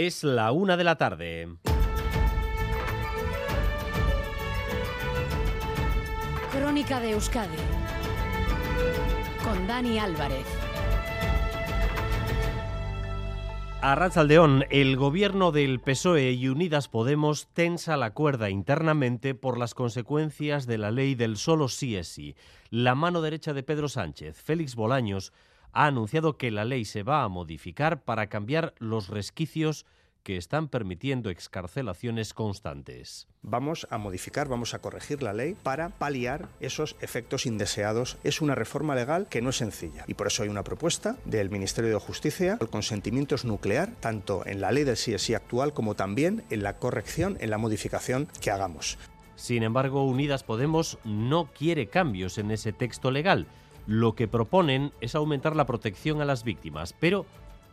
Es la una de la tarde. Crónica de Euskadi con Dani Álvarez. A Ratzaldeón, el gobierno del PSOE y Unidas Podemos tensa la cuerda internamente por las consecuencias de la ley del solo sí es sí. La mano derecha de Pedro Sánchez, Félix Bolaños, ha anunciado que la ley se va a modificar para cambiar los resquicios que están permitiendo excarcelaciones constantes. Vamos a modificar, vamos a corregir la ley para paliar esos efectos indeseados. Es una reforma legal que no es sencilla y por eso hay una propuesta del Ministerio de Justicia. El consentimiento es nuclear tanto en la ley del sí actual como también en la corrección, en la modificación que hagamos. Sin embargo, Unidas Podemos no quiere cambios en ese texto legal. Lo que proponen es aumentar la protección a las víctimas, pero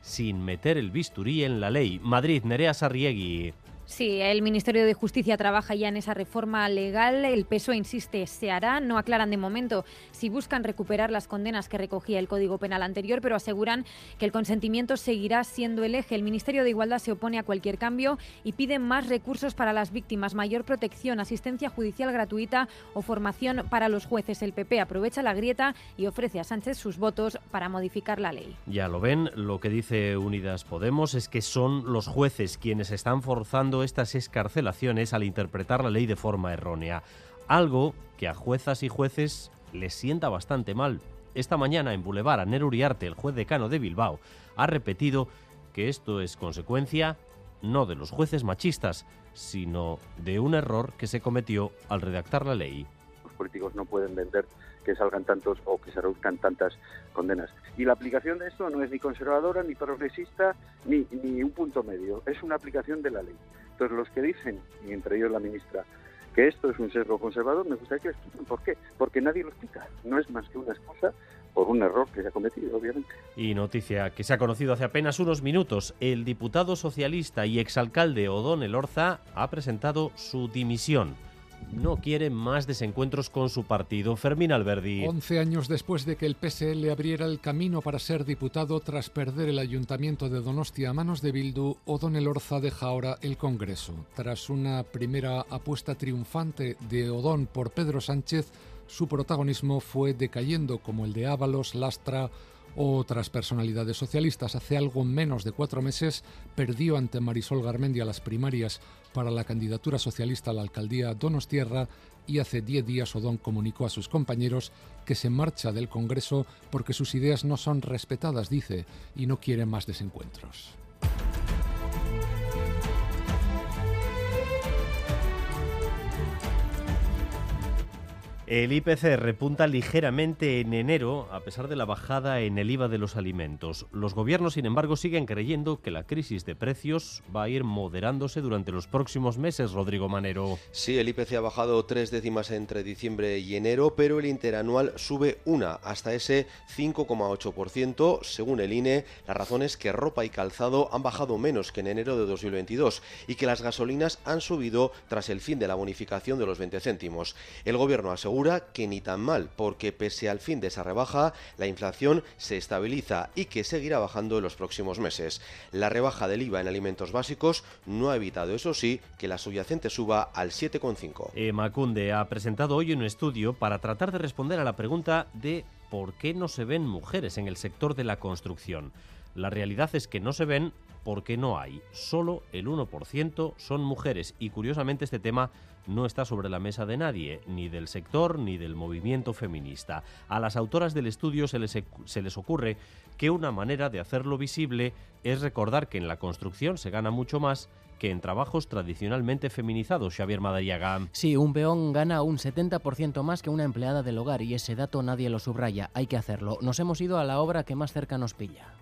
sin meter el bisturí en la ley. Madrid, Nerea Sarriegui. Sí, el Ministerio de Justicia trabaja ya en esa reforma legal. El PSOE insiste, se hará. No aclaran de momento si buscan recuperar las condenas que recogía el Código Penal anterior, pero aseguran que el consentimiento seguirá siendo el eje. El Ministerio de Igualdad se opone a cualquier cambio y pide más recursos para las víctimas, mayor protección, asistencia judicial gratuita o formación para los jueces. El PP aprovecha la grieta y ofrece a Sánchez sus votos para modificar la ley. Ya lo ven, lo que dice Unidas Podemos es que son los jueces quienes están forzando estas escarcelaciones al interpretar la ley de forma errónea, algo que a juezas y jueces les sienta bastante mal. Esta mañana en Boulevard, Aner Uriarte, el juez decano de Bilbao, ha repetido que esto es consecuencia no de los jueces machistas, sino de un error que se cometió al redactar la ley. Los políticos no pueden vender que salgan tantos o que se reduzcan tantas condenas. Y la aplicación de esto no es ni conservadora, ni progresista, ni, ni un punto medio, es una aplicación de la ley. Los que dicen, y entre ellos la ministra, que esto es un sesgo conservador, me gustaría que expliquen por qué. Porque nadie lo explica. No es más que una excusa por un error que se ha cometido, obviamente. Y noticia que se ha conocido hace apenas unos minutos. El diputado socialista y exalcalde Odón Elorza ha presentado su dimisión no quiere más desencuentros con su partido. Fermín Alberdi. Once años después de que el PSL abriera el camino para ser diputado tras perder el ayuntamiento de Donostia a manos de Bildu, Odón Orza deja ahora el Congreso. Tras una primera apuesta triunfante de Odón por Pedro Sánchez, su protagonismo fue decayendo como el de Ábalos, Lastra otras personalidades socialistas. Hace algo menos de cuatro meses perdió ante Marisol Garmendia las primarias para la candidatura socialista a la alcaldía Donostierra y hace diez días Odón comunicó a sus compañeros que se marcha del Congreso porque sus ideas no son respetadas, dice, y no quiere más desencuentros. El IPC repunta ligeramente en enero a pesar de la bajada en el IVA de los alimentos. Los gobiernos, sin embargo, siguen creyendo que la crisis de precios va a ir moderándose durante los próximos meses, Rodrigo Manero. Sí, el IPC ha bajado tres décimas entre diciembre y enero, pero el interanual sube una, hasta ese 5,8%. Según el INE, las razones que ropa y calzado han bajado menos que en enero de 2022 y que las gasolinas han subido tras el fin de la bonificación de los 20 céntimos. El gobierno asegura que ni tan mal, porque pese al fin de esa rebaja, la inflación se estabiliza y que seguirá bajando en los próximos meses. La rebaja del IVA en alimentos básicos no ha evitado, eso sí, que la subyacente suba al 7,5. Macunde ha presentado hoy un estudio para tratar de responder a la pregunta de por qué no se ven mujeres en el sector de la construcción. La realidad es que no se ven porque no hay. Solo el 1% son mujeres y curiosamente este tema no está sobre la mesa de nadie, ni del sector ni del movimiento feminista. A las autoras del estudio se les, ocurre que una manera de hacerlo visible es recordar que en la construcción se gana mucho más que en trabajos tradicionalmente feminizados, Xavier Madariaga. Sí, un peón gana un 70% más que una empleada del hogar y ese dato nadie lo subraya, hay que hacerlo. Nos hemos ido a la obra que más cerca nos pilla.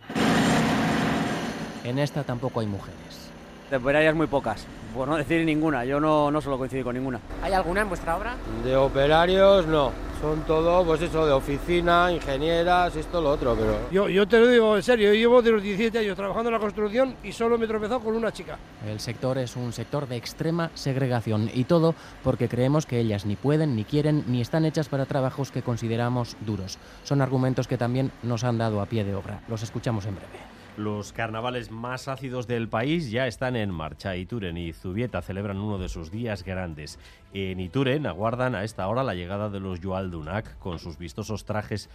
En esta tampoco hay mujeres. Temporarias muy pocas por no decir ninguna, yo no, no suelo coincidir con ninguna. ¿Hay alguna en vuestra obra? De operarios no, son todo, pues eso, de oficina, ingenieras, esto, lo otro, pero... Yo, yo te lo digo en serio, yo llevo de los 17 años trabajando en la construcción y solo me he tropezado con una chica. El sector es un sector de extrema segregación y todo porque creemos que ellas ni pueden, ni quieren, ni están hechas para trabajos que consideramos duros. Son argumentos que también nos han dado a pie de obra. Los escuchamos en breve. Los carnavales más ácidos del país ya están en marcha. Ituren y Zubieta celebran uno de sus días grandes. En Ituren aguardan a esta hora la llegada de los Yualdunak con sus vistosos trajes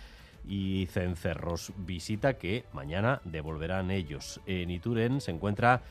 y cencerros. Visita que mañana devolverán ellos. En Ituren se encuentra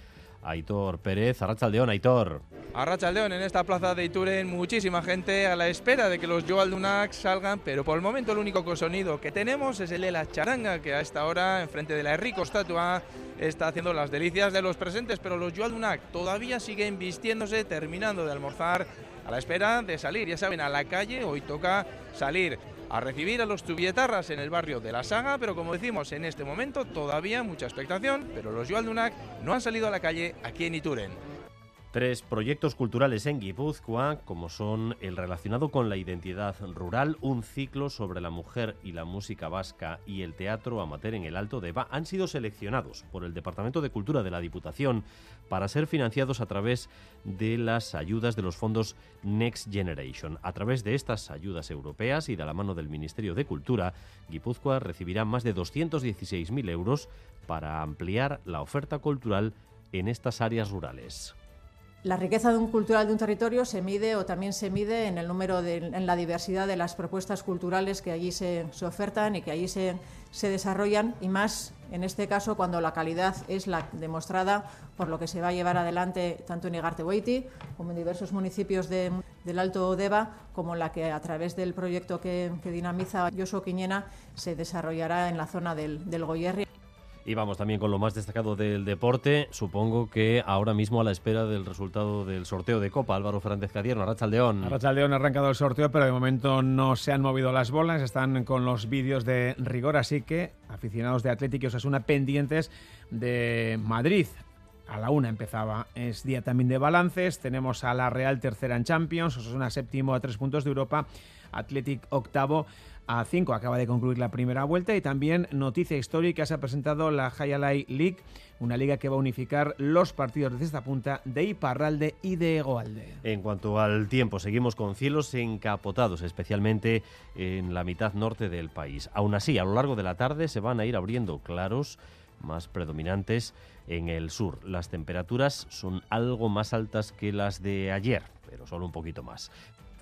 Aitor Pérez, Arrachaldeón, Aitor. Arrachaldeón, en esta plaza de Ituren, muchísima gente a la espera de que los Joaldunak salgan, pero por el momento el único sonido que tenemos es el de la charanga, que a esta hora, enfrente de la Enrico estatua, está haciendo las delicias de los presentes, pero los Joaldunak todavía siguen vistiéndose, terminando de almorzar, a la espera de salir. Ya saben, a la calle hoy toca salir a recibir a los tubietarras en el barrio de La Saga, pero como decimos, en este momento todavía mucha expectación, pero los Yualdunak no han salido a la calle aquí en Ituren. Tres proyectos culturales en Guipúzcoa, como son el relacionado con la identidad rural, un ciclo sobre la mujer y la música vasca y el teatro amateur en el Alto Deva, han sido seleccionados por el Departamento de Cultura de la Diputación para ser financiados a través de las ayudas de los fondos Next Generation. A través de estas ayudas europeas y de la mano del Ministerio de Cultura, Guipúzcoa recibirá más de 216.000 euros para ampliar la oferta cultural en estas áreas rurales. La riqueza de un cultural de un territorio se mide o también se mide en el número de, en la diversidad de las propuestas culturales que allí se, se ofertan y que allí se, se, desarrollan y más en este caso cuando la calidad es la demostrada por lo que se va a llevar adelante tanto en Igartehueiti como en diversos municipios de, del Alto Deva como la que a través del proyecto que, que dinamiza Yoso Quiñena se desarrollará en la zona del, del Goyerri. Y vamos también con lo más destacado del deporte. Supongo que ahora mismo a la espera del resultado del sorteo de Copa, Álvaro Fernández Cadierno, Arrachaldeón. Arrachaldeón ha arrancado el sorteo, pero de momento no se han movido las bolas, están con los vídeos de rigor, así que aficionados de Atlético y Osasuna pendientes de Madrid. A la una empezaba, es día también de balances. Tenemos a la Real tercera en Champions, Osasuna séptimo a tres puntos de Europa, Athletic octavo a 5. Acaba de concluir la primera vuelta y también noticia histórica se ha presentado la Hayalai League, una liga que va a unificar los partidos de esta punta de Iparralde y de Egoalde. En cuanto al tiempo, seguimos con cielos encapotados, especialmente en la mitad norte del país. Aún así, a lo largo de la tarde se van a ir abriendo claros más predominantes en el sur. Las temperaturas son algo más altas que las de ayer, pero solo un poquito más.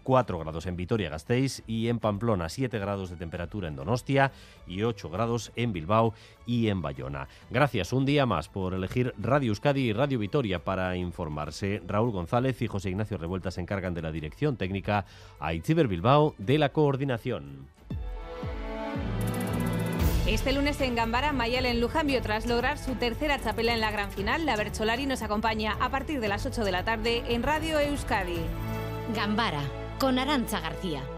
4 grados en Vitoria-Gasteiz y en Pamplona, 7 grados de temperatura en Donostia y 8 grados en Bilbao y en Bayona. Gracias un día más por elegir Radio Euskadi y Radio Vitoria para informarse. Raúl González y José Ignacio Revuelta se encargan de la dirección técnica, a Itziber Bilbao de la coordinación. Este lunes en Gambara, Mayal en Lujambio, tras lograr su tercera chapela en la gran final, la Bercholari nos acompaña a partir de las 8 de la tarde en Radio Euskadi. Gambara con Arancha García.